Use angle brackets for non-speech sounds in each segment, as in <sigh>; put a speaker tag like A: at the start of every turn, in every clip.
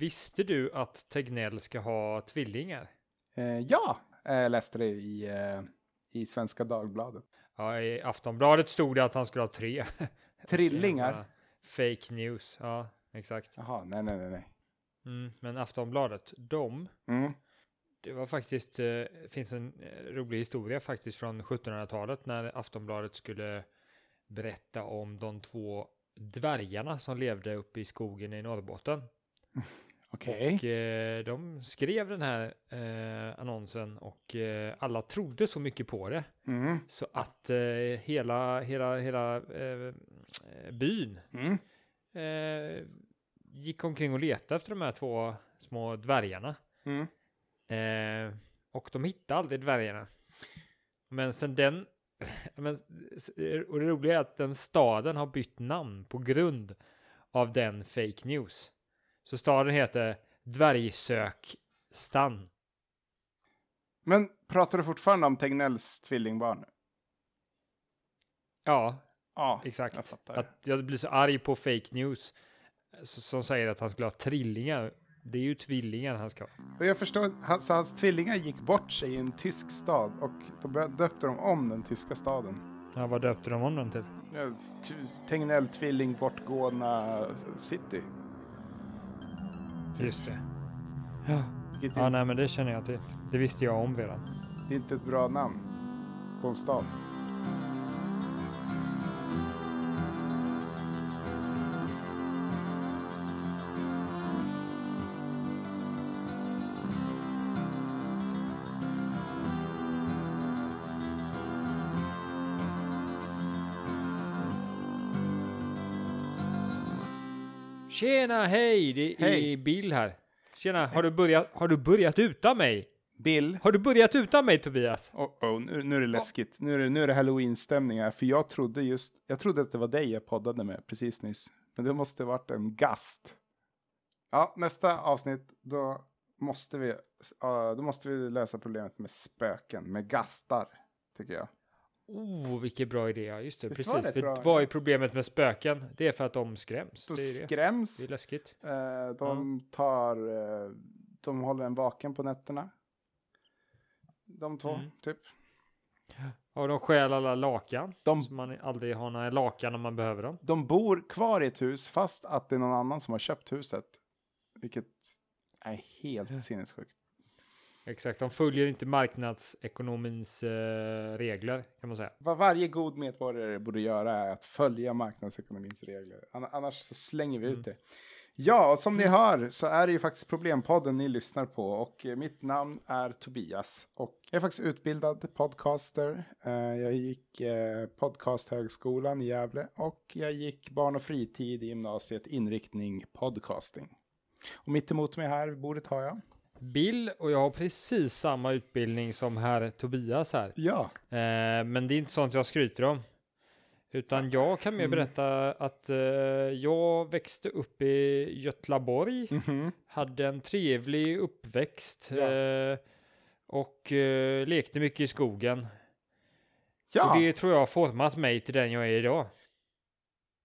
A: Visste du att Tegnell ska ha tvillingar?
B: Eh, ja, jag läste det i, eh, i Svenska Dagbladet.
A: Ja, i Aftonbladet stod det att han skulle ha tre. <laughs>
B: Trillingar?
A: Fake news, ja exakt.
B: Jaha, nej, nej, nej, nej.
A: Mm, men Aftonbladet, de,
B: Mm.
A: det var faktiskt, eh, finns en eh, rolig historia faktiskt från 1700-talet när Aftonbladet skulle berätta om de två dvärgarna som levde uppe i skogen i Norrbotten. <laughs>
B: Okej.
A: Och eh, de skrev den här eh, annonsen och eh, alla trodde så mycket på det.
B: Mm.
A: Så att eh, hela, hela, hela eh, byn
B: Mm.
A: eh, gick omkring och letade efter de här två små dvärgarna.
B: Mm.
A: Och de hittade aldrig dvärgarna. Men sen den, <laughs> men, och det roliga är att den staden har bytt namn på grund av den fake news. Så staden heter Dvärgsökstan.
B: Men pratar du fortfarande om Tegnells tvillingbarn?
A: Ja,
B: Ja,
A: exakt.
B: jag fattar.
A: Att jag blir så arg på fake news som säger att han skulle ha trillingar. Det är ju tvillingar han ska ha.
B: Och jag förstår, han, så hans tvillingar gick bort sig i en tysk stad och då döpte de om den tyska staden.
A: Ja, vad döpte de om den till?
B: Tegnell tvilling bortgåna city.
A: Just det. Ja.
B: Vilket
A: ja, nej men det känner jag till. Det visste jag om redan.
B: det är inte ett bra namn på en stad.
A: Tjena, hej! Det är
B: Hej.
A: Bill här. Tjena, har du börjat, har du börjat utan mig?
B: Bill,
A: Har du börjat utan mig Tobias?
B: oh, oh, nu, nu är det läskigt. Nu är det, nu är det halloween-stämning här. För jag trodde just, jag trodde att det var dig jag poddade med precis nyss. Men det måste varit en gast. Ja, nästa avsnitt, då måste vi, ja, då måste vi lösa problemet med spöken, med gastar, tycker jag.
A: Oh, vilken bra idé. Ja, just det.
B: Visst
A: precis.
B: det
A: För vad är problemet med spöken? Det är för att de skräms.
B: De
A: det, är det. det
B: skräms,
A: är läskigt.
B: eh, de tar, eh, de håller en vaken på nätterna. De två,
A: Mm.
B: typ.
A: Och de stjäl alla lakan.
B: De-
A: Så man aldrig har några lakan om man behöver dem.
B: De bor kvar i ett hus fast att det är någon annan som har köpt huset. Vilket är helt sinnessjukt.
A: Exakt, de följer inte marknadsekonomins eh, regler kan man säga.
B: Vad varje god medborgare borde göra är att följa marknadsekonomins regler. Ann- Annars så slänger vi ut det. Ja, och som ni hör så är det ju faktiskt Problempodden ni lyssnar på och eh, mitt namn är Tobias och jag är faktiskt utbildad podcaster. Eh, Jag gick eh, podcasthögskolan i Gävle och jag gick barn och fritid i gymnasiet inriktning podcasting. Och mitt emot mig här vid bordet har jag.
A: Bill och jag har precis samma utbildning som herr Tobias här.
B: Ja.
A: Eh, men det är inte sånt jag skryter om. Utan jag kan mer
B: Mm.
A: berätta att eh, jag växte upp i Götlaborg.
B: Mhm.
A: Hade en trevlig uppväxt.
B: Ja.
A: Eh, och eh, lekte mycket i skogen.
B: Ja.
A: Och det tror jag har format mig till den jag är idag.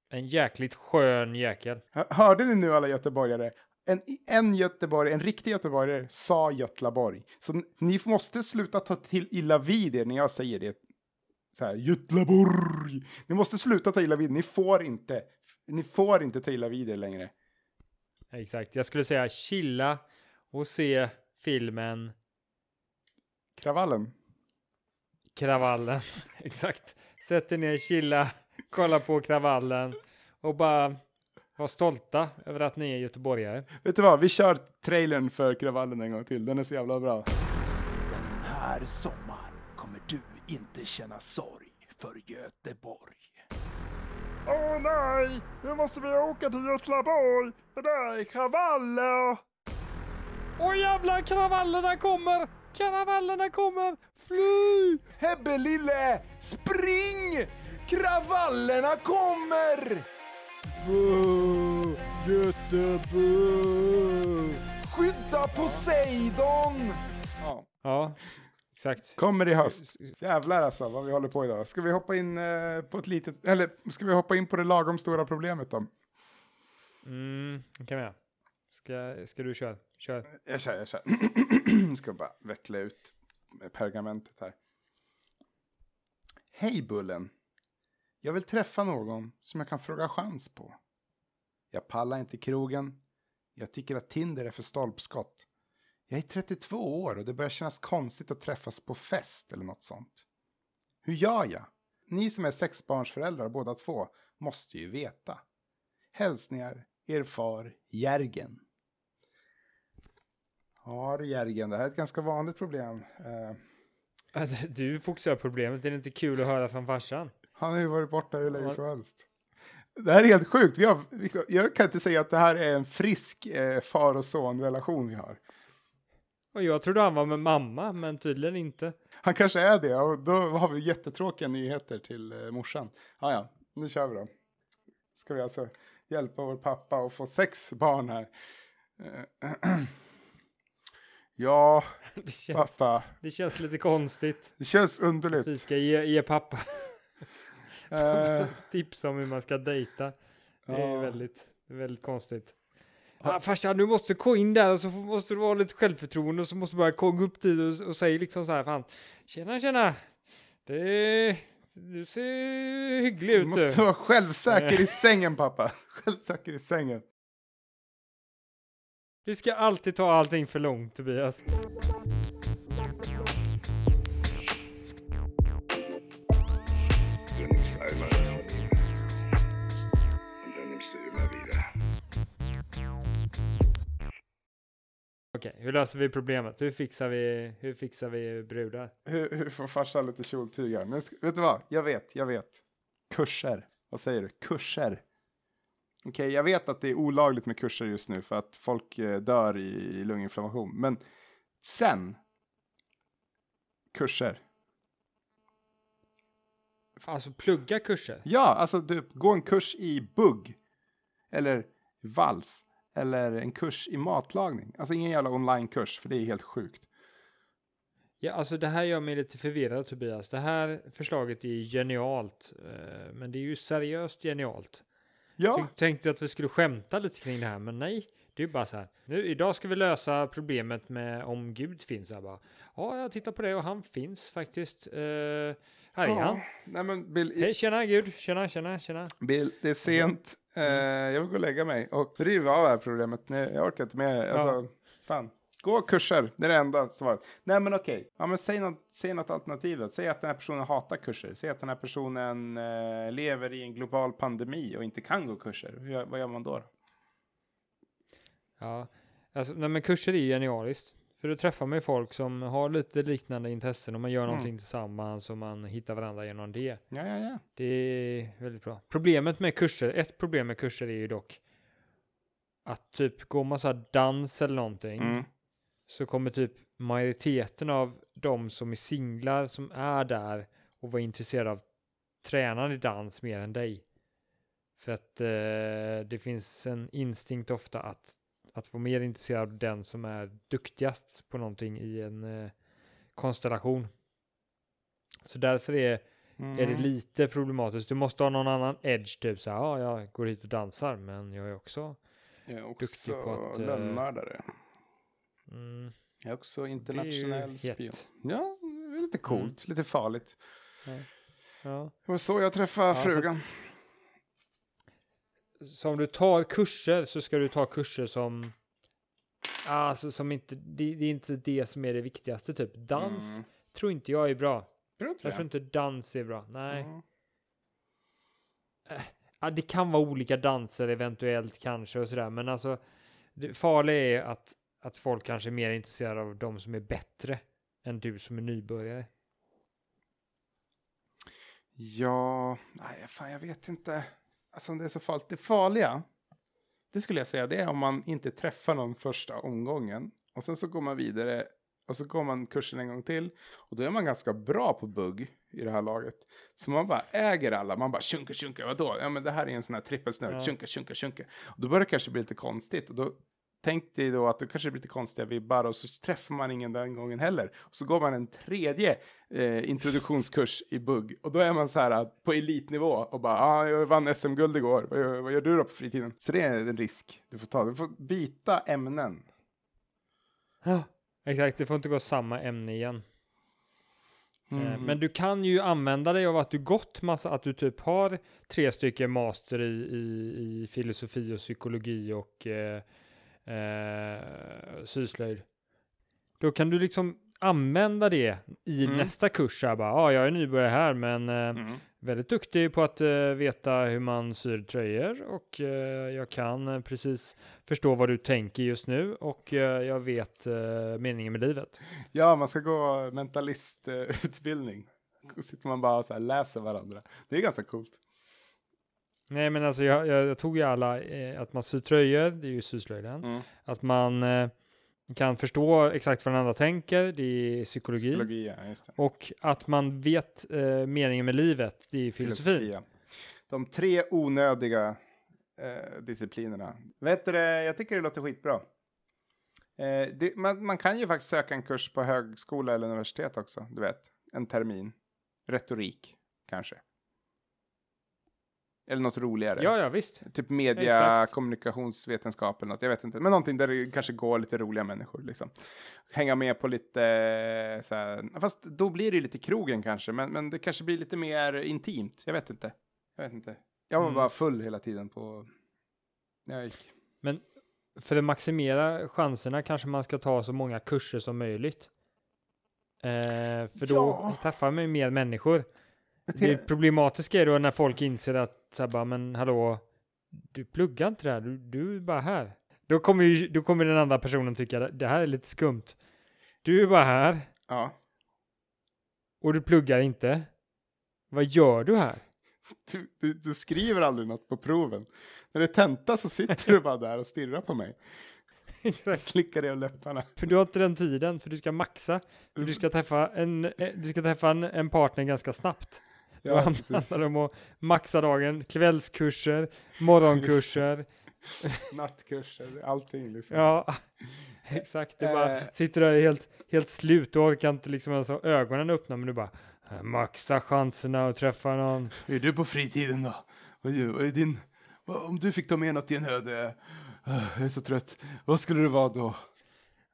A: En jäkligt skön jäkel.
B: Hör- Hörde ni nu alla göteborgare? En, en göteborgare, en riktig göteborgare sa Götlaborg. Så ni måste sluta ta till illa vid er när jag säger det. Så här, Götlaborg. Ni måste sluta ta illa vid Ni får inte. Ni får inte ta illa vid er längre.
A: Exakt. Jag skulle säga chilla och se filmen
B: Kravallen.
A: Kravallen. <laughs> Exakt. Sätt er ner, chilla, kolla på kravallen och bara var stolta över att ni är göteborgare.
B: Vet du vad? Vi kör trailern för Kravallen en gång till. Den är så jävla bra.
C: Den här sommaren kommer du inte känna sorg för Göteborg.
D: Åh nej, nu måste vi åka till Göteborg, för där är kravaller!
A: Åh jävlar, kravallerna kommer! Kravallerna kommer! Fly!
C: Hebbe lille, spring! Kravallerna kommer!
A: Göteborg!
C: Skydda Poseidon!
B: Ja.
A: Ja, exakt.
B: Kommer i höst. Jävlar alltså vad vi håller på idag. Ska vi hoppa in eh, på ett litet, eller ska vi hoppa in på det lagom stora problemet då?
A: Mm, det kan vi göra. Ska, ska du köra? Kör.
B: Jag kör, jag kör. <clears throat> Ska bara veckla ut pergamentet här. Hej Bullen. Jag vill träffa någon som jag kan fråga chans på. Jag pallar inte krogen. Jag tycker att Tinder är för stolpskott. Jag är 32 år och det börjar kännas konstigt att träffas på fest eller något sånt. Hur gör jag? Ni som är sexbarnsföräldrar båda två måste ju veta. Hälsningar, er far Järgen. Ja du Järgen, det här är ett ganska vanligt problem. Eh,
A: du fokuserar på problemet. Är det inte kul att höra från farsan?
B: Han har ju varit borta hur länge som helst. Det här är helt sjukt. Vi har, jag kan inte säga att det här är en frisk eh, far och son-relation vi har.
A: Och jag trodde han var med mamma, men tydligen inte.
B: Han kanske är det och då har vi jättetråkiga nyheter till eh, morsan. Ja, ja, nu kör vi då. Ska vi alltså hjälpa vår pappa att få sex barn här. Eh, <clears throat> ja, <laughs>
A: Det känns,
B: pappa.
A: det känns lite konstigt.
B: Det känns underligt.
A: Vi ska ge, ge pappa
B: Eh, <laughs>
A: tips om hur man ska dejta. Det är
B: Ja.
A: väldigt, väldigt konstigt. Ah, farsan, du måste gå in där och så måste du ha lite självförtroende och så måste du bara gå upp dit och, och säga liksom så här, fan, tjena, tjena. Det, du ser hygglig
B: du
A: ut
B: måste
A: du.
B: vara självsäker i sängen, pappa. <laughs> Självsäker i sängen.
A: Du ska alltid ta allting för långt, Tobias. Okej, hur löser vi problemet? Hur fixar vi, hur fixar vi brudar?
B: Hur, hur får farsan lite kjoltyg här? Nu ska, vet du vad? Jag vet, jag vet. Kurser. Vad säger du? Kurser. Okej, jag vet att det är olagligt med kurser just nu för att folk eh, dör i, i lunginflammation. Men sen. Kurser.
A: Alltså plugga kurser?
B: Ja, alltså du, gå en kurs i bugg. Eller vals. Eller en kurs i matlagning. Alltså ingen jävla onlinekurs, för det är helt sjukt.
A: Ja, alltså det här gör mig lite förvirrad Tobias. Det här förslaget är genialt, eh, men det är ju seriöst genialt.
B: Ja,
A: Jag tänkte att vi skulle skämta lite kring det här, men nej. Det är ju bara så här. Nu, idag ska vi lösa problemet med om Gud finns. Jag bara, ja, jag tittar på det och han finns faktiskt. Uh, här är han.
B: nej men Bill,
A: Hej, tjena Gud. Tjena, tjena, tjena.
B: Bill, det är sent. Eh, jag vill gå och lägga mig och riva av det här problemet. Nej, jag orkar inte mer. Alltså, fan. Gå kurser, det är det enda svaret. Nej men okej, ja, men säg, något, säg något alternativ då. Säg att den här personen hatar kurser. Säg att den här personen eh, lever i en global pandemi och inte kan gå kurser. Hur, vad gör man då? då?
A: Ja, alltså, nej, men kurser är ju genialiskt. För då träffar man ju folk som har lite liknande intressen och man gör
B: Mm.
A: någonting tillsammans och man hittar varandra genom det.
B: Ja, ja, ja.
A: Det är väldigt bra. Problemet med kurser, ett problem med kurser är ju dock att typ går man så här dans eller någonting
B: Mm.
A: så kommer typ majoriteten av de som är singlar som är där och var intresserade av tränande i dans mer än dig. För att eh, det finns en instinkt ofta att, att vara mer intresserad av den som är duktigast på någonting i en eh, konstellation. Så därför är
B: Mm.
A: är det lite problematiskt. Du måste ha någon annan edge, typ så här, ja, jag går hit och dansar, men jag är också,
B: Jag är
A: duktig på att, eh,
B: lönnmördare.
A: mm,
B: Jag är också
A: det är
B: internationell spion. Ja, det är lite coolt, lite farligt.
A: Ja.
B: Det var så jag träffade
A: Ja,
B: frugan.
A: Så om du tar kurser så ska du ta kurser som, alltså som inte, det, det är inte det som är det viktigaste, typ. Dans
B: Mm.
A: tror inte jag är bra.
B: Tror
A: Jag tror inte dans är bra, nej.
B: Mm.
A: Ja, det kan vara olika danser eventuellt kanske och sådär, men alltså det farliga är att, att folk kanske är mer intresserade av de som är bättre än du som är nybörjare.
B: Ja, nej, fan jag vet inte. Alltså det är så farligt. Det farliga, det skulle jag säga, det är om man inte träffar någon första omgången. Och sen så går man vidare och så går man kursen en gång till. Och då är man ganska bra på bugg i det här laget. Så man bara äger alla. Man bara tjunka tjunka, vadå? Ja men det här är en sån här trippelsnurr,
A: Ja.
B: tjunka tjunka tjunka. Och då börjar det kanske bli lite konstigt. Och då tänk dig då att det kanske blir lite konstiga vibbar och så träffar man ingen den gången heller. Och så går man en tredje eh, introduktionskurs i bugg och då är man så här eh, på elitnivå och bara, ah, jag vann SM-guld igår, vad gör, vad gör du då på fritiden? Så det är en risk du får ta, du får byta ämnen.
A: Ja, exakt. Det får inte gå samma ämne igen. Eh,
B: Mm.
A: Men du kan ju använda dig av att du gått massa, att du typ har tre stycken master i, i, i filosofi och psykologi och eh, eh, syslöjd. Då kan du liksom använda det i
B: Mm.
A: nästa kurs. Ja, bara, ah, jag är nybörjare här, men eh,
B: Mm.
A: väldigt duktig på att eh, veta hur man syr tröjor och eh, jag kan eh, precis förstå vad du tänker just nu och eh, jag vet eh, meningen med livet.
B: Ja, man ska gå mentalistutbildning. Då sitter man bara och så här läser varandra. Det är ganska coolt.
A: Nej men alltså jag, jag, jag tog ju alla, eh, att man syr tröjor, det är ju syslöjden.
B: Mm.
A: Att man eh, kan förstå exakt vad den andra tänker, det är psykologi.
B: Psykologi, ja, just det.
A: Och att man vet eh, meningen med livet, det är filosofi.
B: ja. De tre onödiga eh, disciplinerna. Vet du, jag tycker det låter skitbra. Eh, det, man, man kan ju faktiskt söka en kurs på högskola eller universitet också, du vet. En termin. Retorik, kanske. Eller något roligare.
A: Ja, ja visst.
B: Typ media,
A: Exakt.
B: kommunikationsvetenskap eller något, jag vet inte. Men någonting där det kanske går lite roliga människor liksom. Hänga med på lite eh, så här, fast då blir det lite krogen kanske, men, men det kanske blir lite mer intimt. Jag vet inte. Jag vet inte. Jag var
A: Mm.
B: bara full hela tiden på, när jag gick.
A: För att maximera chanserna kanske man ska ta så många kurser som möjligt. Eh, för då
B: Ja.
A: träffar man ju mer människor. Det problematiska är då när folk inser att så här, bara, men hallå, du pluggar inte det här, du, du är bara här. Då kommer, ju, då kommer den andra personen tycka det här är lite skumt. Du är bara här
B: Ja.
A: och du pluggar inte. Vad gör du här? <laughs>
B: Du, du, du skriver aldrig något på proven. När det är tenta så sitter du bara där och stirrar på mig. <laughs>
A: Exakt.
B: Slickar dig om läpparna.
A: För du har inte den tiden, för du ska maxa. Du ska träffa en, eh, du ska träffa en, en partner ganska snabbt.
B: Ja,
A: handlar
B: precis.
A: det om att maxa dagen, kvällskurser, morgonkurser.
B: Nattkurser, allting liksom.
A: Ja, <laughs> exakt. Du bara
B: Eh.
A: sitter där helt, helt slut och orkar inte liksom ens ha ögonen öppna, men du bara "Eh, maxa chanserna att träffa någon.
C: Hur är du på fritiden då? Vad är, vad är din... vad- Om du fick ta med något i en öde... äh, Jag är så trött. Vad skulle det vara då?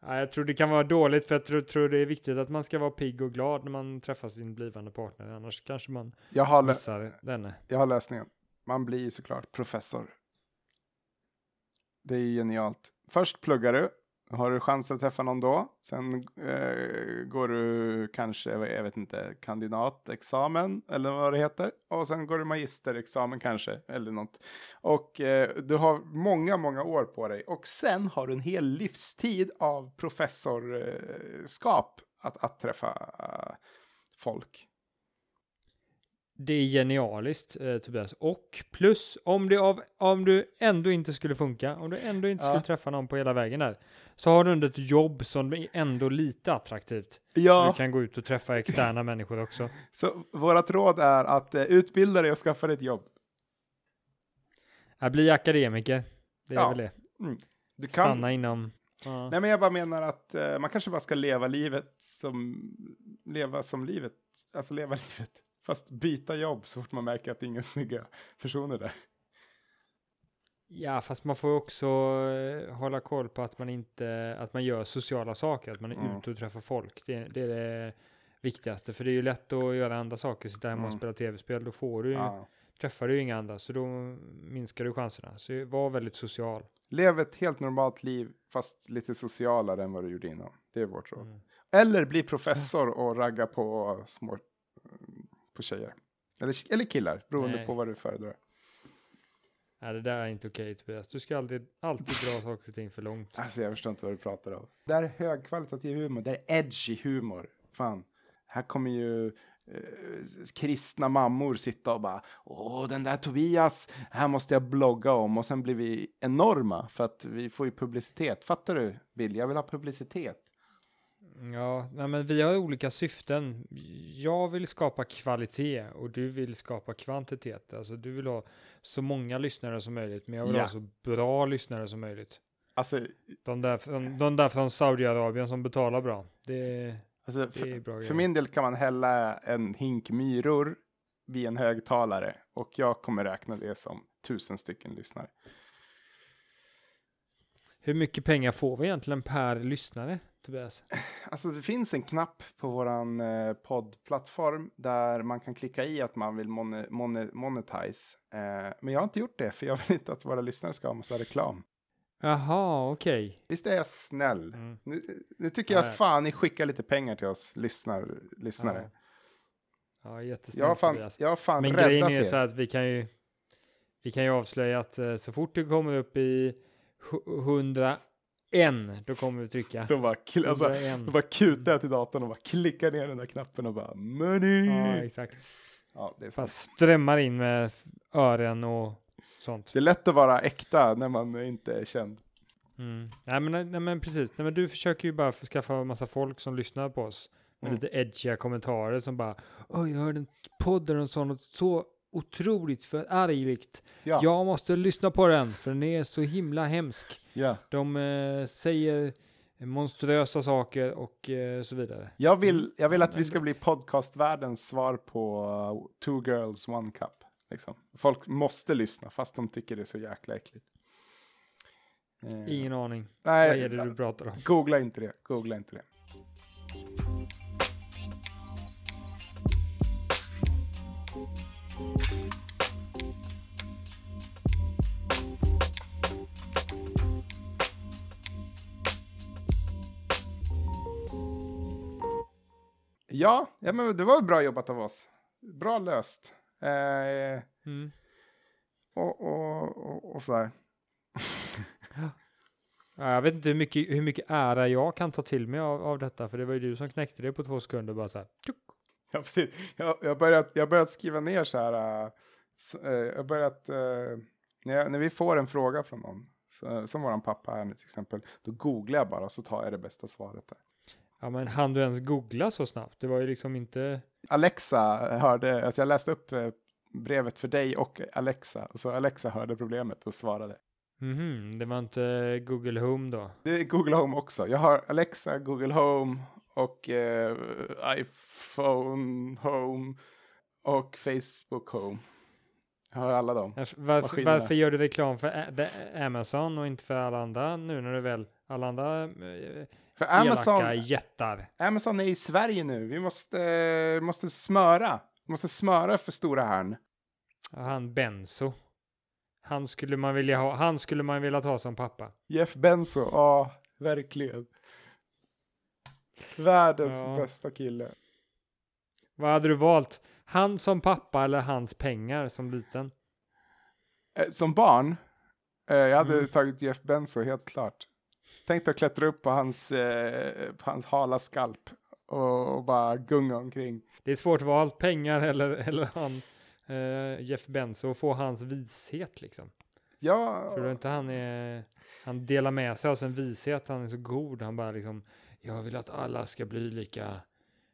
A: Ja, jag tror det kan vara dåligt, för jag tror, tror det är viktigt att man ska vara pigg och glad när man träffar sin blivande partner, annars kanske man
B: Jag har,
A: missar denne.
B: jag har lösningen. Man blir ju såklart professor. Det är ju genialt. Först pluggar du. Har du chans att träffa någon då? Sen eh, går du kanske, jag vet inte, kandidatexamen eller vad det heter. Och sen går du magisterexamen kanske, eller något. Och eh, du har många, många år på dig. Och sen har du en hel livstid av professorskap att, att träffa eh, folk.
A: Det är genialiskt, eh, Tobias. Och plus, om det av, om du ändå inte skulle funka, om du ändå inte
B: Ja.
A: skulle träffa någon på hela vägen där, så har du ändå ett jobb som är ändå lite attraktivt. Så
B: Ja.
A: du kan gå ut och träffa externa <laughs> människor också.
B: Så vårat råd är att eh, utbilda dig och skaffa dig ett jobb.
A: Att bli akademiker, det är
B: Ja.
A: väl det.
B: Du kan...
A: Stanna inom... Ja.
B: Nej, men jag bara menar att eh, man kanske bara ska leva livet som... Leva som livet. Alltså leva <laughs> livet. Fast byta jobb så fort man märker att det är inga snygga personer där.
A: ja, fast man får också eh, hålla koll på att man inte, att man gör sociala saker, att man är
B: Mm.
A: ute och träffar folk. Det, det är det viktigaste, för det är ju lätt att göra andra saker, sitta hemma och
B: Mm.
A: spela tv-spel, då får du
B: Ja.
A: träffar du ju inga andra, så då minskar du chanserna. Så var väldigt social.
B: Lev ett helt normalt liv fast lite socialare än vad du gjorde innan. Det är vårt råd.
A: Mm.
B: Eller bli professor och ragga på små... På tjejer. Eller, eller killar, beroende
A: Nej.
B: på vad du föredrar.
A: Nej, det där är inte okej Tobias. Du ska alltid, alltid dra <laughs> saker och ting för långt.
B: Alltså jag förstår inte vad du pratar om. Det här är högkvalitativ humor, det är edgy humor. Fan, här kommer ju eh, kristna mammor sitta och bara Åh, den där Tobias, här måste jag blogga om. Och sen blir vi enorma för att vi får ju publicitet. Fattar du, Bill? Jag vill ha publicitet.
A: Ja, nej, men vi har olika syften. Jag vill skapa kvalitet och du vill skapa kvantitet. Alltså du vill ha så många lyssnare som möjligt, men jag vill
B: Ja.
A: ha så bra lyssnare som möjligt.
B: Alltså,
A: De där, från, de där från Saudiarabien som betalar bra. Det,
B: alltså
A: det är
B: för,
A: bra
B: för min del kan man hälla en hink myror vid en högtalare och jag kommer räkna det som tusen stycken lyssnare.
A: Hur mycket pengar får vi egentligen per lyssnare, Tobias?
B: Alltså det finns en knapp på våran eh, poddplattform där man kan klicka i att man vill mon mon monetize. Eh, men jag har inte gjort det för jag vill inte att våra lyssnare ska ha massa reklam.
A: Jaha, okej. Okay.
B: Visst är jag snäll?
A: Mm.
B: Nu, nu, tycker jag
A: Nej.
B: fan ni skickar lite pengar till oss lyssnar, lyssnare.
A: Ja, ja jättesnällt
B: jag har fan,
A: Tobias.
B: Jag har fan
A: Men grejen är
B: er.
A: så att vi kan ju, vi kan ju avslöja att eh, så fort du kommer upp i 100 en, då kommer du trycka.
B: De bara, alltså, bara kutar till datorn och bara klickar ner den där knappen och bara money.
A: Ja, exakt.
B: Ja, det är sant.
A: strömmar in med ören och sånt.
B: Det är lätt att vara äkta när man inte är känd.
A: Mm. Nej, men, nej, men precis, nej, men du försöker ju bara skaffa en massa folk som lyssnar på oss med
B: mm.
A: lite edgiga kommentarer som bara Åh, jag hörde en podd där de sa något så otroligt förargligt.
B: Ja,
A: Jag måste lyssna på den för den är så himla hemsk.
B: ja.
A: De eh, säger monstruösa saker och eh, så vidare.
B: Jag vill, jag vill att vi ska bli podcastvärldens svar på uh, Two Girls One Cup. Liksom. Folk måste lyssna fast de tycker det är så jäkla äckligt. Eh,
A: Ingen aning.
B: nej,
A: Vad är det du pratar om?
B: googla inte det. Googla inte det. Ja, ja men det var bra jobbat av oss. Bra löst. Eh,
A: Mm.
B: och, och, och, och sådär. <laughs>
A: Ja, jag vet inte hur mycket, hur mycket ära jag kan ta till mig av, av detta, för det var ju du som knäckte det på två sekunder bara så här.
B: Ja, precis. Jag jag har börjat, jag börjat skriva ner så här. äh, jag har börjat, äh, när, jag, när vi får en fråga från någon, så, som våran pappa här nu till exempel, då googlar jag bara och så tar jag det bästa svaret där.
A: Ja, men hann du ens googla så snabbt? Det var ju liksom inte...
B: Alexa hörde, alltså jag läste upp äh, brevet för dig och Alexa, så Alexa hörde problemet och svarade.
A: Mhm, det var inte Google Home då?
B: Det är Google Home också. Jag har Alexa, Google Home och äh, iPhone Home och Facebook Home. Jag har alla dem.
A: Varför, varför, gör du reklam för Amazon och inte för alla andra nu när du väl alla andra eh,
B: För Amazon,
A: elaka jättar?
B: Amazon är i Sverige nu. Vi måste, måste smöra. Vi måste smöra för stora.
A: Ja, Han Benzo. Han skulle man vilja ha, han skulle man vilja ta som pappa.
B: Jeff Benzo, ja, verkligen. Världens
A: Ja.
B: bästa kille.
A: Vad hade du valt? Han som pappa eller hans pengar som liten?
B: Eh, Som barn, eh, jag hade
A: Mm.
B: tagit Jeff Benzo helt klart. Tänkt att klättra upp på hans, eh, på hans hala skalp och, och bara gunga omkring.
A: Det är svårt val, pengar eller, eller han eh, Jeff Benzo och få hans vishet liksom.
B: Ja,
A: Tror du inte han är, han delar med sig av sin vishet, han är så god, han bara liksom, jag vill att alla ska bli lika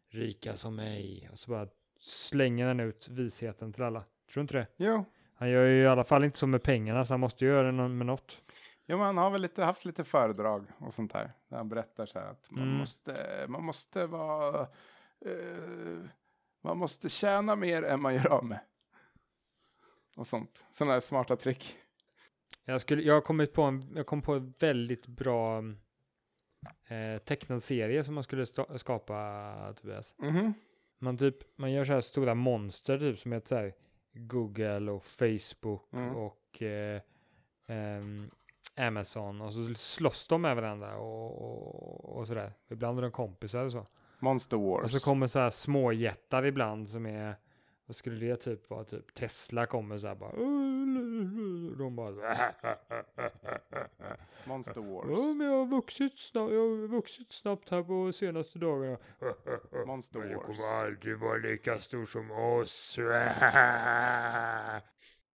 A: rika som mig. Och så bara slänger han ut visheten till alla. Tror du inte det?
B: jo.
A: Han gör ju i alla fall inte så med pengarna, så han måste göra det med något.
B: Jo, men han har väl lite, haft lite föredrag och sånt där. Där han berättar så här att man
A: Mm.
B: måste, man måste vara, eh, man måste tjäna mer än man gör av med. Och sånt. Sådana här smarta trick.
A: Jag, skulle, jag har kommit på en, jag kom på en väldigt bra eh, tecknad serie som man skulle skapa, Tobias.
B: Mhm.
A: Man, typ, man gör så här stora monster typ som heter så här Google och Facebook
B: Mm.
A: och eh, ehm, Amazon och så slåss de med varandra och, och, och sådär. Ibland är de kompisar och så.
B: Monster Wars.
A: Och så kommer så här småjättar ibland som är, vad skulle det typ vara, typ Tesla kommer så här bara, de bara,
B: Monster Wars.
A: ja men jag har vuxit snabbt, jag har vuxit snabbt här på senaste dagarna.
B: Monster
A: Men du
B: Wars.
A: kommer aldrig vara lika stor som oss.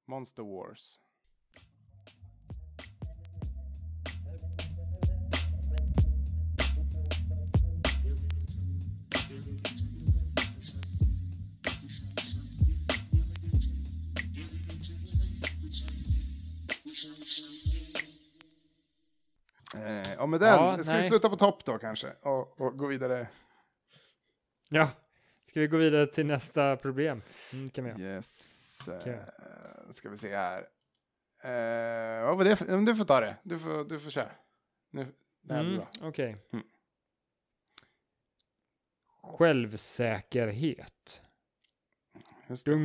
B: Monster Wars. Och med den,
A: Ja,
B: ska vi
A: nej.
B: sluta på topp då kanske? Och, och gå vidare?
A: Ja, ska vi gå vidare till nästa problem? Mm, kan vi.
B: Yes. Eh, ska vi se här. Uh, vad var det? för- men Du får ta det. Du får, du får köra. Nu, det här blir
A: Mm,
B: bra.
A: Okej.
B: Mm.
A: Självsäkerhet.
B: Just det.
A: Dum.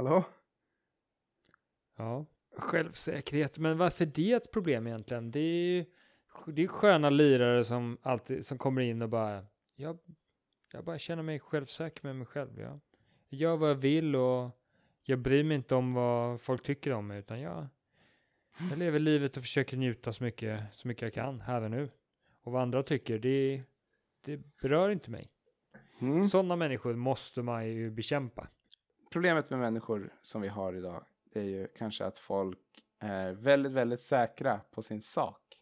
B: Hallå?
A: Ja, självsäkerhet. Men varför det är ett problem egentligen? Det är ju det är sköna lirare som alltid som kommer in och bara jag, jag bara känner mig självsäker med mig själv. Jag gör vad jag vill och jag bryr mig inte om vad folk tycker om mig utan jag, jag lever livet och försöker njuta så mycket, så mycket jag kan här och nu. Och vad andra tycker, det, det berör inte mig.
B: Mm.
A: Sådana människor måste man ju bekämpa.
B: Problemet med människor som vi har idag det är ju kanske att folk är väldigt, väldigt säkra på sin sak.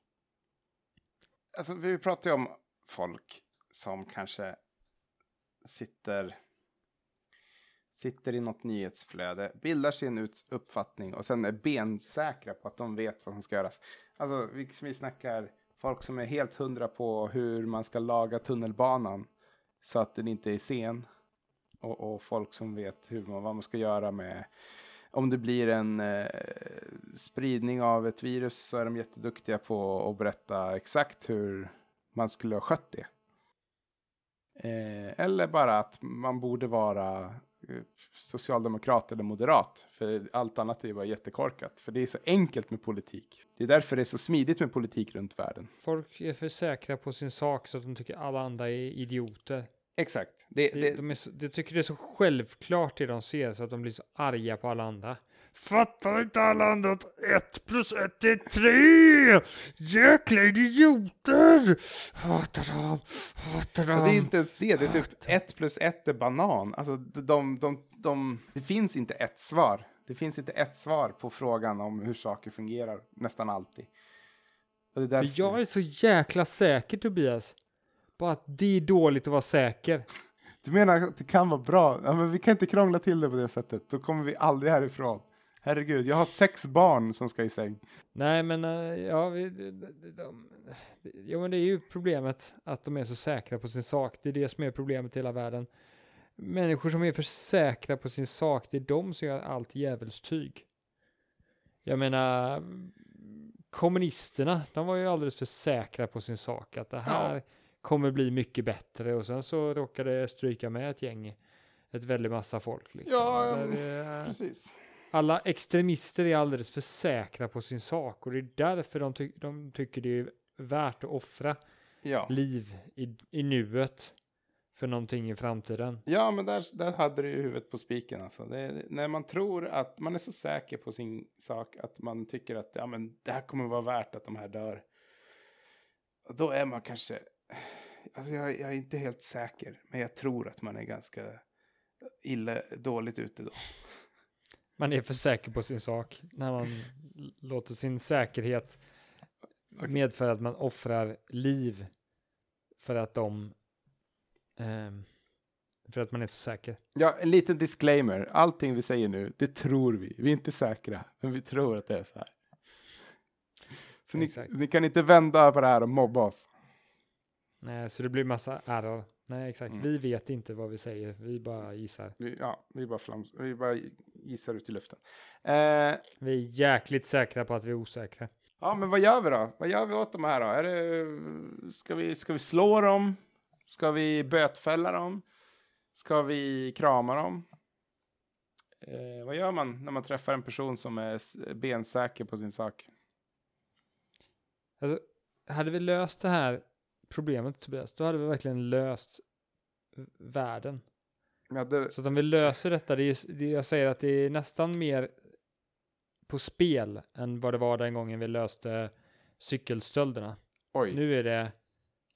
B: Alltså, vi pratar ju om folk som kanske sitter sitter i något nyhetsflöde, bildar sin uppfattning och sen är bensäkra på att de vet vad som ska göras. Alltså, vi, vi snackar folk som är helt hundra på hur man ska laga tunnelbanan så att den inte är sen och, och folk som vet hur man, vad man ska göra med om det blir en eh, spridning av ett virus så är de jätteduktiga på att berätta exakt hur man skulle ha skött det. Eh, eller bara att man borde vara eh, socialdemokrat eller moderat. För allt annat är bara jättekorkat. För det är så enkelt med politik. Det är därför det är så smidigt med politik runt världen.
A: Folk är för säkra på sin sak så att de tycker alla andra är idioter.
B: Exakt. Det,
A: Det, de, så, de tycker det är så självklart det de ser så att de blir så arga på alla andra.
D: Fattar inte alla andra att ett plus ett är tre? Jäkla idioter! Hatar dem, hatar dem.
B: det är inte ens det. Det är typ ett plus ett är banan. Alltså, de, de, de, de, det finns inte ett svar. Det finns inte ett svar på frågan om hur saker fungerar nästan alltid. Och det är därför...
A: För jag är så jäkla säker Tobias. Bara att det är dåligt att vara säker.
B: Du menar att det kan vara bra? Ja, men vi kan inte krångla till det på det sättet. Då kommer vi aldrig härifrån. Herregud, jag har sex barn som ska i säng.
A: Nej men eh, ja, vi, de, de, de, ja men det är ju problemet att de är så säkra på sin sak. Det är det som är problemet i hela världen. Människor som är för säkra på sin sak, det är de som gör allt djävulstyg. Jag menar, kommunisterna, de var ju alldeles för säkra på sin sak. Att det här kommer bli mycket bättre och sen så råkade det stryka med ett gäng, ett väldigt massa folk. Liksom.
B: Ja,
A: Där
B: Precis.
A: alla extremister är alldeles för säkra på sin sak och det är därför de, ty- de tycker det är värt att offra
B: Ja.
A: liv i, i nuet för någonting i framtiden.
B: Ja, men där, där hade du ju huvudet på spiken. Alltså. Det, är- när man tror att man är så säker på sin sak att man tycker att ja, men det här kommer vara värt att de här dör. Då är man kanske, alltså jag, jag är inte helt säker, men jag tror att man är ganska illa, dåligt ute då.
A: Man är för säker på sin sak när man låter sin säkerhet
B: Okej.
A: medföra att man offrar liv för att de ehm, för att man är så säker.
B: Ja, en liten disclaimer. Allting vi säger nu, det tror vi. Vi är inte säkra, men vi tror att det är så här. Så ni, ni kan inte vända på det här och mobba oss.
A: Nej, så det blir massa error. Nej, exakt.
B: Mm.
A: Vi vet inte vad vi säger. Vi bara gissar.
B: Vi, ja, vi bara, flams, vi bara gissar ut i luften. Eh,
A: Vi är jäkligt säkra på att vi är osäkra.
B: ja, men vad gör vi då? Vad gör vi åt de här då? Är det, ska, vi, ska vi slå dem? Ska vi bötfälla dem? Ska vi krama dem? Eh, vad gör man när man träffar en person som är bensäker på sin sak?
A: Alltså, hade vi löst det här problemet Tobias, då hade vi verkligen löst världen.
B: Ja, det,
A: Så att om vi löser detta, det är, det jag säger att det är nästan mer på spel än vad det var den gången vi löste cykelstölderna.
B: oj.
A: Nu är det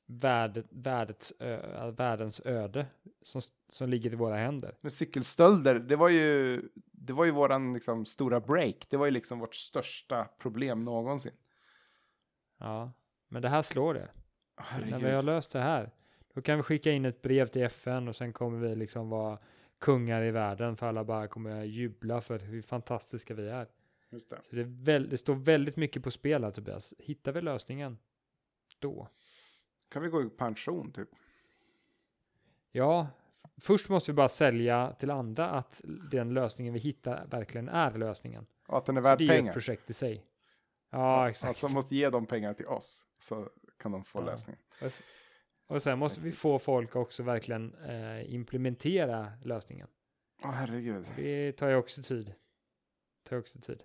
A: värld, världets, ö, världens öde som, som ligger i våra händer.
B: Men cykelstölder, det var ju, det var ju våran liksom, stora break. Det var ju liksom vårt största problem någonsin.
A: Ja, men det här slår det. När vi har löst det här, då kan vi skicka in ett brev till FN och sen kommer vi liksom vara kungar i världen för alla bara kommer jubla för hur fantastiska vi är.
B: Just det.
A: Så det, väl, det står väldigt mycket på spel här Tobias. Hittar vi lösningen då?
B: Kan vi gå i pension typ?
A: Ja, först måste vi bara sälja till andra att den lösningen vi hittar verkligen är lösningen.
B: Och att den är värd
A: det är ju ett
B: pengar?
A: projekt i sig. Ja, exakt.
B: Alltså måste ge dem pengar till oss så kan de få
A: Ja.
B: lösningen.
A: Och sen måste vi få folk också verkligen eh, implementera lösningen.
B: Åh herregud.
A: Det tar ju också tid. Det tar också tid.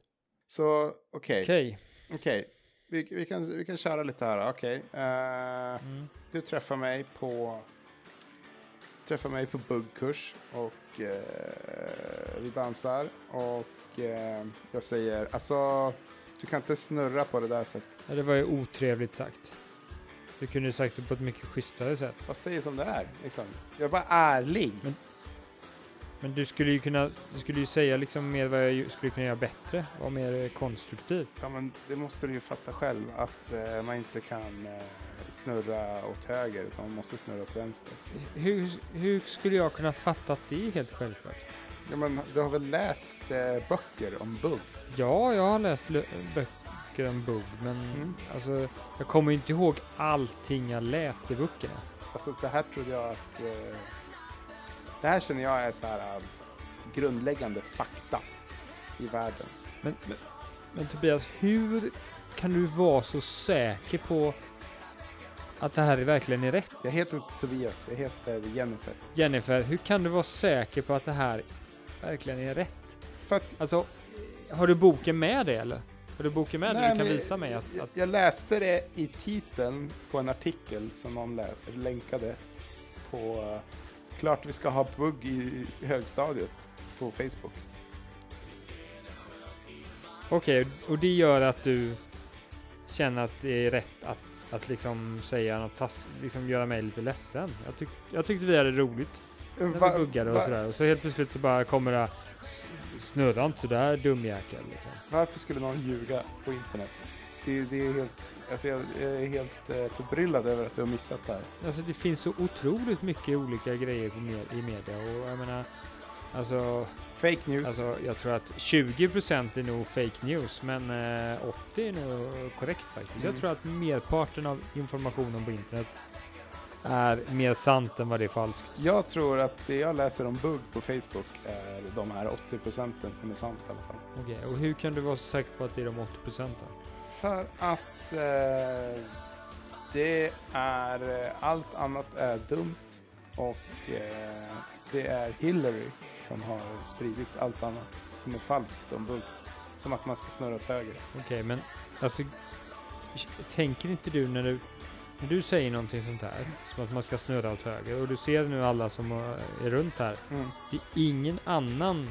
B: Så okej,
A: Okej.
B: okej. Vi, vi, kan, vi kan köra lite här. Okej. Eh,
A: Mm.
B: du träffar mig på träffar mig på buggkurs och eh, vi dansar och eh, jag säger alltså du kan inte snurra på det där sättet.
A: Ja, det var ju otrevligt sagt. Du kunde sagt det på ett mycket schysstare sätt.
B: Vad säger som det är liksom. Jag är bara ärlig.
A: Men du skulle ju kunna, du skulle ju säga liksom mer vad jag skulle kunna göra bättre. Vara mer eh, konstruktiv.
B: Ja, men det måste du ju fatta själv att eh, man inte kan eh, snurra åt höger utan man måste snurra åt vänster.
A: Hur, hur skulle jag kunna fatta att det är helt självklart?
B: Ja, men du har väl läst eh, böcker om bugg?
A: Ja, jag har läst lö- böcker om bugg, men
B: Mm.
A: alltså, jag kommer inte ihåg allting jag läst i böckerna.
B: Alltså det här trodde jag att... Eh, det här känner jag är så här eh, grundläggande fakta i världen.
A: Men, men, men Tobias, hur kan du vara så säker på att det här är verkligen är rätt?
B: Jag heter inte Tobias, jag heter Jennifer.
A: Jennifer, hur kan du vara säker på att det här verkligen är rätt?
B: För att
A: Alltså, har du boken med dig eller? Har du boken med dig?
B: Nej,
A: Du kan visa mig att...
B: jag,
A: att
B: jag läste det i titeln på en artikel som någon lä- länkade på eh, Klart vi ska ha bugg i högstadiet på Facebook.
A: Okej, och det gör att du känner att det är rätt att, att liksom säga något tass, liksom göra mig lite ledsen. Jag, tyck, jag tyckte vi hade roligt
B: Va-
A: buggade och
B: va-
A: sådär. Och så helt plötsligt så bara kommer det "S- snurra inte sådär dumjäkel liksom.
B: Varför skulle någon ljuga på internet? Det, det är helt, alltså jag, jag är helt eh, förbryllad över att du har missat det här.
A: Alltså det finns så otroligt mycket olika grejer med, i media och jag menar Alltså,
B: Fake news.
A: alltså jag tror att 20% är nog fake news men eh, 80 är nog korrekt faktiskt.
B: Mm.
A: Jag tror att merparten av informationen på internet är mer sant än vad det är falskt.
B: Jag tror att det jag läser om bugg på Facebook är de här 80 procenten som är sant i alla fall.
A: Okej, och hur kan du vara så säker på att det är de 80 procenten?
B: För att eh, det är, eh, allt annat är dumt och eh, det är Hillary som har spridit allt annat som är falskt om bugg. Som att man ska snurra åt höger.
A: Okej, men alltså tänker inte du när du när du säger någonting sånt här, som att man ska snurra åt höger, och du ser nu alla som eh, är runt här,
B: Mm.
A: det är ingen annan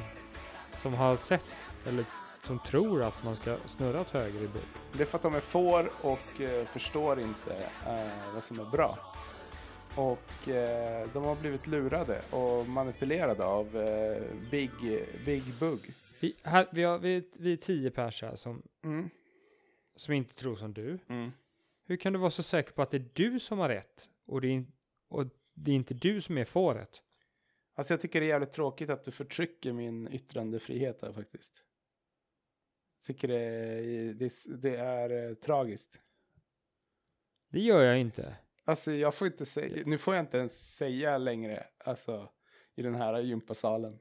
A: som har sett eller som tror att man ska snurra åt höger i bugg.
B: Det är för att de är får och eh, förstår inte eh, vad som är bra. Och eh, de har blivit lurade och manipulerade av eh, Big, Big Bug.
A: Vi, här, vi, har, vi, vi är tio pers här som,
B: Mm.
A: som inte tror som du.
B: Mm.
A: Hur kan du vara så säker på att det är du som har rätt och det är, och det är inte du som är fåret?
B: Alltså jag tycker det är jävligt tråkigt att du förtrycker min yttrandefrihet här faktiskt. Jag tycker det, är- det, det är eh, tragiskt.
A: Det gör jag inte.
B: Alltså jag får inte säga, nu får jag inte ens säga längre, alltså i den här gympasalen.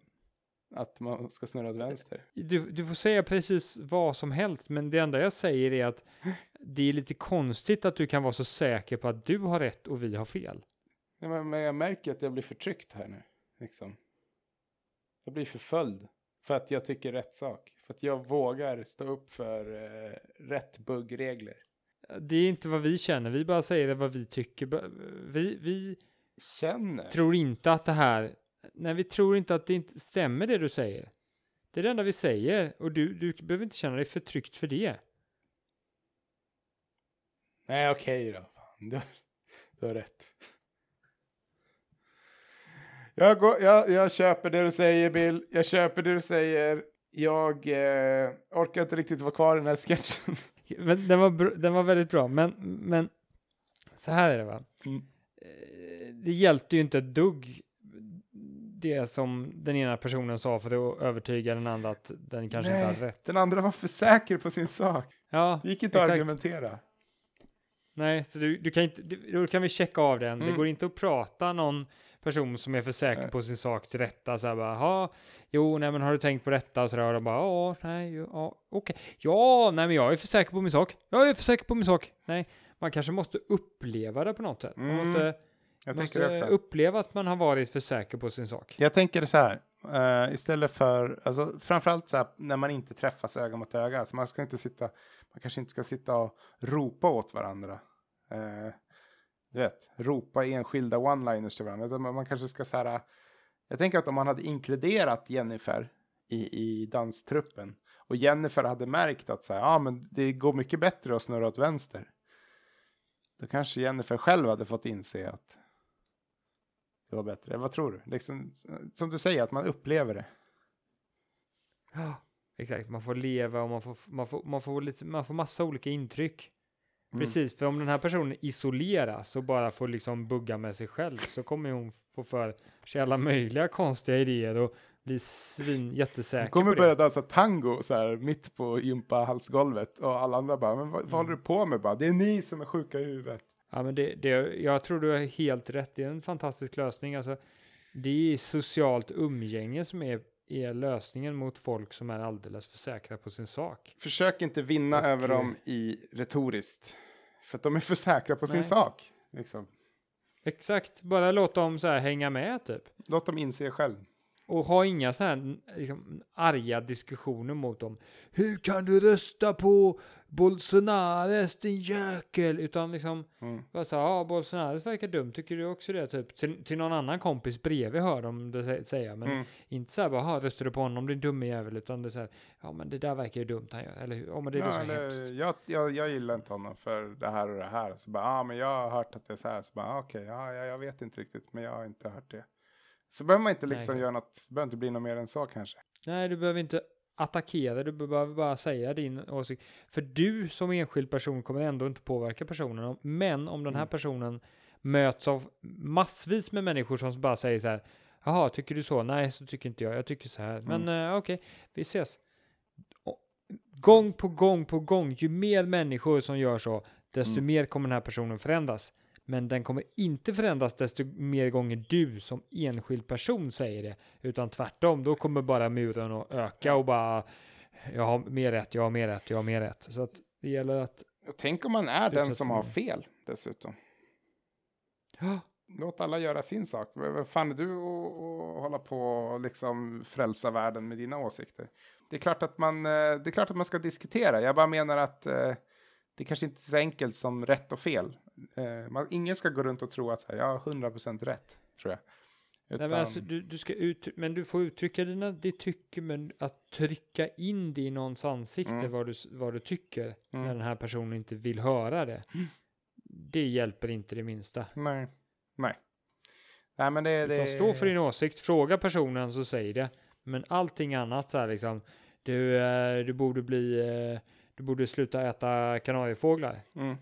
B: Att man ska snurra åt vänster.
A: Du, du får säga precis vad som helst, men det enda jag säger är att det är lite konstigt att du kan vara så säker på att du har rätt och vi har fel.
B: Ja, men, men jag märker att jag blir förtryckt här nu. Liksom. Jag blir förföljd. För att jag tycker rätt sak. För att jag vågar stå upp för eh, rätt buggregler.
A: Det är inte vad vi känner, vi bara säger vad vi tycker. Vi, vi
B: Känner.
A: tror inte att det här, nej vi tror inte att det inte stämmer det du säger. Det är det enda vi säger och du, du behöver inte känna dig förtryckt för det.
B: Nej, okej då. Fan, Du, du har rätt. Jag, går, jag, jag köper det du säger, Bill. Jag köper det du säger. Jag eh, orkar inte riktigt vara kvar i den här sketchen. <laughs>
A: Men den var, den var väldigt bra, men, men så här är det va.
B: Mm.
A: Eh, Det hjälpte ju inte ett dugg det som den ena personen sa för att övertyga den andra att den kanske inte
B: Nej.
A: hade rätt.
B: Den andra var för säker på sin sak.
A: Ja,
B: Det gick inte att
A: Exakt.
B: argumentera.
A: nej, så du, du kan inte, du- då kan vi checka av den. Det
B: Mm.
A: går inte att prata någon person som är för säker
B: Nej.
A: på sin sak till rätta så här bara, jo, nej, men har du tänkt på detta och så där och de bara, ja, nej, ja, okej, ja, nej, men jag är för säker på min sak. Jag är för säker på min sak. Nej, man kanske måste uppleva det på något sätt. Man
B: Mm,
A: måste,
B: Jag
A: måste
B: tänker också.
A: uppleva att man har varit för säker på sin sak.
B: Jag tänker så här, eh, istället för, alltså framförallt så här när man inte träffas öga mot öga, alltså man ska inte sitta, man kanske inte ska sitta och ropa åt varandra. Eh, du vet, ropa enskilda one-liners till varandra. Man, man kanske ska så här, jag tänker att om man hade inkluderat Jennifer i, i danstruppen och Jennifer hade märkt att så här, ja men det går mycket bättre att snurra åt vänster. Då kanske Jennifer själv hade fått inse att det var bättre. Vad tror du? Liksom, som du säger, att man upplever det.
A: Ja, exakt. Man får leva och man får, man får, man får, lite, man får massa olika intryck.
B: Mm.
A: Precis, för om den här personen isoleras och bara får liksom bugga med sig själv så kommer hon få för sig alla möjliga konstiga idéer och bli svin jättesäker
B: Hon kommer börja dansa tango så här mitt på gympahalsgolvet och alla andra bara, men vad, vad håller du på med? Bara, det är ni som är sjuka i huvudet.
A: Ja, men det, det, jag tror du har helt rätt. Det är en fantastisk lösning. Alltså, det är socialt umgänge som är, är lösningen mot folk som är alldeles för säkra på sin sak.
B: Försök inte vinna
A: Och,
B: över
A: eh,
B: dem i retoriskt. För att de är för säkra på sin
A: Nej.
B: sak. Liksom.
A: Exakt, bara låt dem så här hänga med typ.
B: Låt dem inse själv.
A: Och ha inga så här liksom, arga diskussioner mot dem. Hur kan du rösta på Bolsonaro, din jäkel? Utan liksom,
B: Mm.
A: bara så här, ja, Bolsonaro verkar dum, tycker du också det? Typ, till, till någon annan kompis bredvid hör de det sä- säga, men
B: Mm.
A: inte så här bara, "Ha, röstar du på honom, din dumme jävel, utan det är så här, ja men det där verkar ju dumt han gör, eller hur? Ja men det är
B: Ja,
A: så
B: eller,
A: hemskt.
B: jag, jag, jag gillar inte honom för det här och det här. Så bara, ja ah, men jag har hört att det är så här. Så bara, ah, okej, ja, ja, jag vet inte riktigt, men jag har inte hört det. Så behöver man inte
A: Nej,
B: liksom
A: exakt.
B: göra något, behöver inte bli något mer än så kanske.
A: Nej, du behöver inte attackera, du behöver bara säga din åsikt. För du som enskild person kommer ändå inte påverka personen. Men om den här
B: Mm.
A: personen möts av massvis med människor som bara säger så här. Jaha, tycker du så? Nej, så tycker inte jag. Jag tycker så här. Men
B: Mm.
A: eh, okej, vi ses. Gång på gång på gång, ju mer människor som gör så, desto
B: Mm.
A: mer kommer den här personen förändras. Men den kommer inte förändras desto mer gånger du som enskild person säger det. Utan tvärtom, då kommer bara muren att öka och bara jag har mer rätt, jag har mer rätt, jag har mer rätt. Så att det gäller att
B: Och tänk om man är den som har fel dessutom.
A: ja,
B: Låt alla göra sin sak. Vad vad fan är du och, och hålla på och liksom frälsa världen med dina åsikter? Det är klart att man, eh, det är klart att man ska diskutera. Jag bara menar att eh, det kanske inte är så enkelt som rätt och fel. Eh, man, ingen ska gå runt och tro att så här, jag har 100% rätt, tror jag.
A: nej,
B: Utan,
A: men, alltså, du, du ska ut, men du får uttrycka dina, ditt tycke, men att trycka in det i någons ansikte
B: Mm.
A: vad, du, vad du tycker när
B: Mm.
A: den här personen inte vill höra det. Det hjälper inte det minsta.
B: Nej, nej. Nej, men det... det
A: stå för din åsikt, fråga personen så säg det. Men allting annat så här liksom, du, eh, du borde bli, eh, du borde sluta äta kanariefåglar.
B: Mm.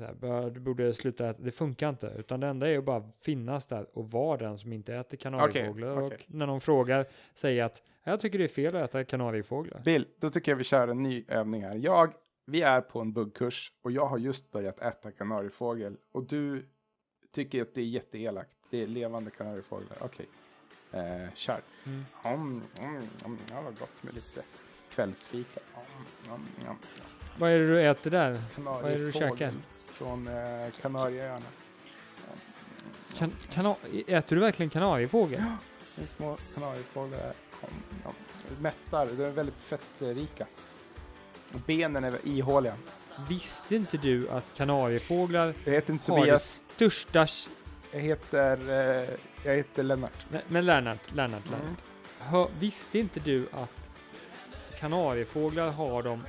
A: Här, du borde sluta äta, det funkar inte. Utan det enda är att bara finnas där och vara den som inte äter kanariefåglar.
B: okej.
A: Och när någon frågar, säga att jag tycker det är fel att äta kanariefåglar.
B: Bill, då tycker jag vi kör en ny övning här. Jag, vi är på en buggkurs och jag har just börjat äta kanariefågel. Och du tycker att det är jätteelakt. Det är levande kanariefåglar. Okej, eh, kör.
A: Mm.
B: Mm, mm, ja, vad gott med lite kvällsfika. Mm, mm, mm.
A: Vad är det du äter där? är det du käkar?
B: Från eh, Kanarieöarna.
A: Kan, kana, äter du verkligen kanariefågel?
B: Ja. Det är små kanariefåglar. Mm. Mättar, de är väldigt fettrika. Benen är ihåliga.
A: Visste inte du att kanariefåglar
B: Jag heter inte
A: har det
B: Tobias.
A: största...
B: Jag heter, eh, jag heter Lennart.
A: Men, men Lennart, Lennart,
B: Mm.
A: Lennart. Hör, visste inte du att kanariefåglar har de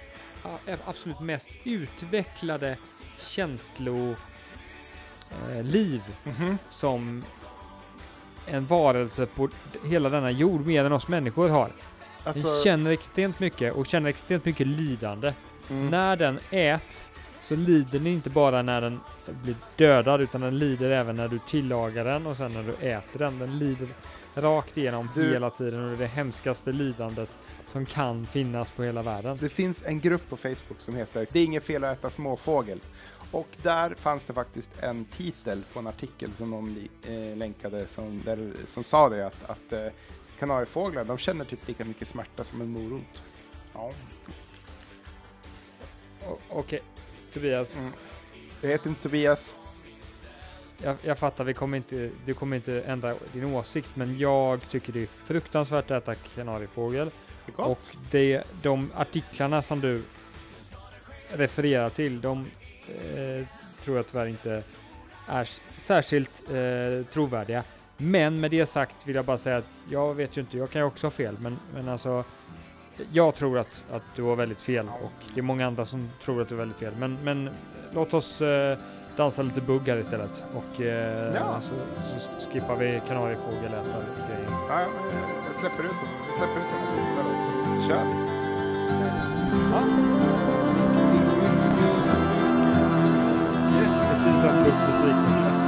A: absolut mest utvecklade känsloliv eh, liv
B: Mhm.
A: som en varelse på hela denna jord mer än oss människor har.
B: Alltså,
A: Den känner extremt mycket och känner extremt mycket lidande.
B: mm,
A: När den äts så lider den inte bara när den blir dödad utan den lider även när du tillagar den och sen när du äter den. Den lider rakt igenom
B: Du-
A: hela tiden och det hemskaste lidandet som kan finnas på hela världen.
B: Det finns en grupp på Facebook som heter Det är inget fel att äta småfågel. Och där fanns det faktiskt en titel på en artikel som de eh, länkade som, där, som sa det att, att eh, kanariefåglar de känner typ lika mycket smärta som en morot. Ja.
A: Okej, Tobias,
B: Mm. Jag heter inte Tobias.
A: Jag, jag fattar, vi kommer inte, du kommer inte ändra din åsikt, men jag tycker det är fruktansvärt att äta kanariefågel.
B: Det.
A: Och det, de artiklarna som du refererar till, de eh, tror jag tyvärr inte är särskilt eh, trovärdiga. Men med det sagt vill jag bara säga att jag vet ju inte, jag kan ju också ha fel, men, men alltså jag tror att, att du har väldigt fel och det är många andra som tror att du har väldigt fel. Men, men låt oss eh, dansa lite bugg här istället och eh,
B: Ja.
A: så, så skippar vi kanariefågelätar grejer.
B: Ja, ja, jag släpper ut dem. Jag släpper ut den sista då, så, så kör vi.
A: Precis som musiken.